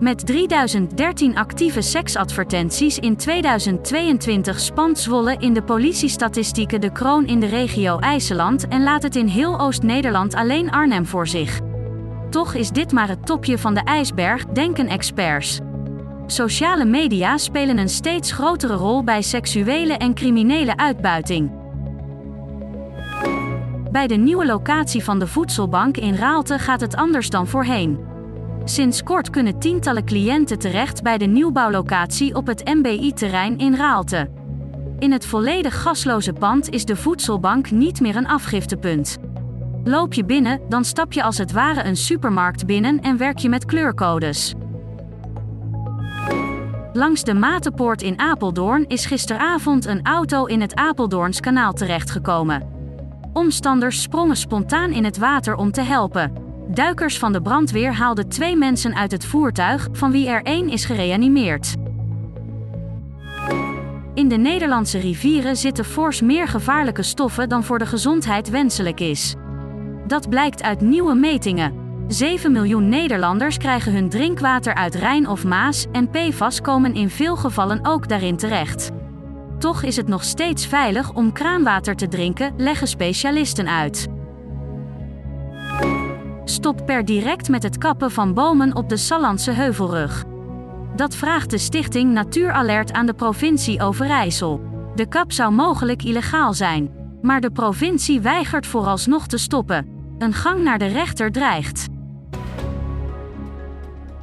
Met 3013 actieve seksadvertenties in 2022 spant Zwolle in de politiestatistieken de kroon in de regio IJsseland en laat het in heel Oost-Nederland alleen Arnhem voor zich. Toch is dit maar het topje van de ijsberg, denken experts. Sociale media spelen een steeds grotere rol bij seksuele en criminele uitbuiting. Bij de nieuwe locatie van de voedselbank in Raalte gaat het anders dan voorheen. Sinds kort kunnen tientallen cliënten terecht bij de nieuwbouwlocatie op het MBI-terrein in Raalte. In het volledig gasloze pand is de voedselbank niet meer een afgiftepunt. Loop je binnen, dan stap je als het ware een supermarkt binnen en werk je met kleurcodes. Langs de Matenpoort in Apeldoorn is gisteravond een auto in het Apeldoorns kanaal terechtgekomen. Omstanders sprongen spontaan in het water om te helpen. Duikers van de brandweer haalden twee mensen uit het voertuig, van wie er één is gereanimeerd. In de Nederlandse rivieren zitten fors meer gevaarlijke stoffen dan voor de gezondheid wenselijk is. Dat blijkt uit nieuwe metingen. 7 miljoen Nederlanders krijgen hun drinkwater uit Rijn of Maas en PFAS komen in veel gevallen ook daarin terecht. Toch is het nog steeds veilig om kraanwater te drinken, leggen specialisten uit. Stop per direct met het kappen van bomen op de Sallandse heuvelrug. Dat vraagt de stichting Natuuralert aan de provincie Overijssel. De kap zou mogelijk illegaal zijn, maar de provincie weigert vooralsnog te stoppen. Een gang naar de rechter dreigt.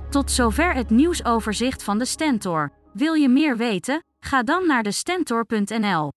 Tot zover het nieuwsoverzicht van de Stentor. Wil je meer weten? Ga dan naar de Stentor.nl.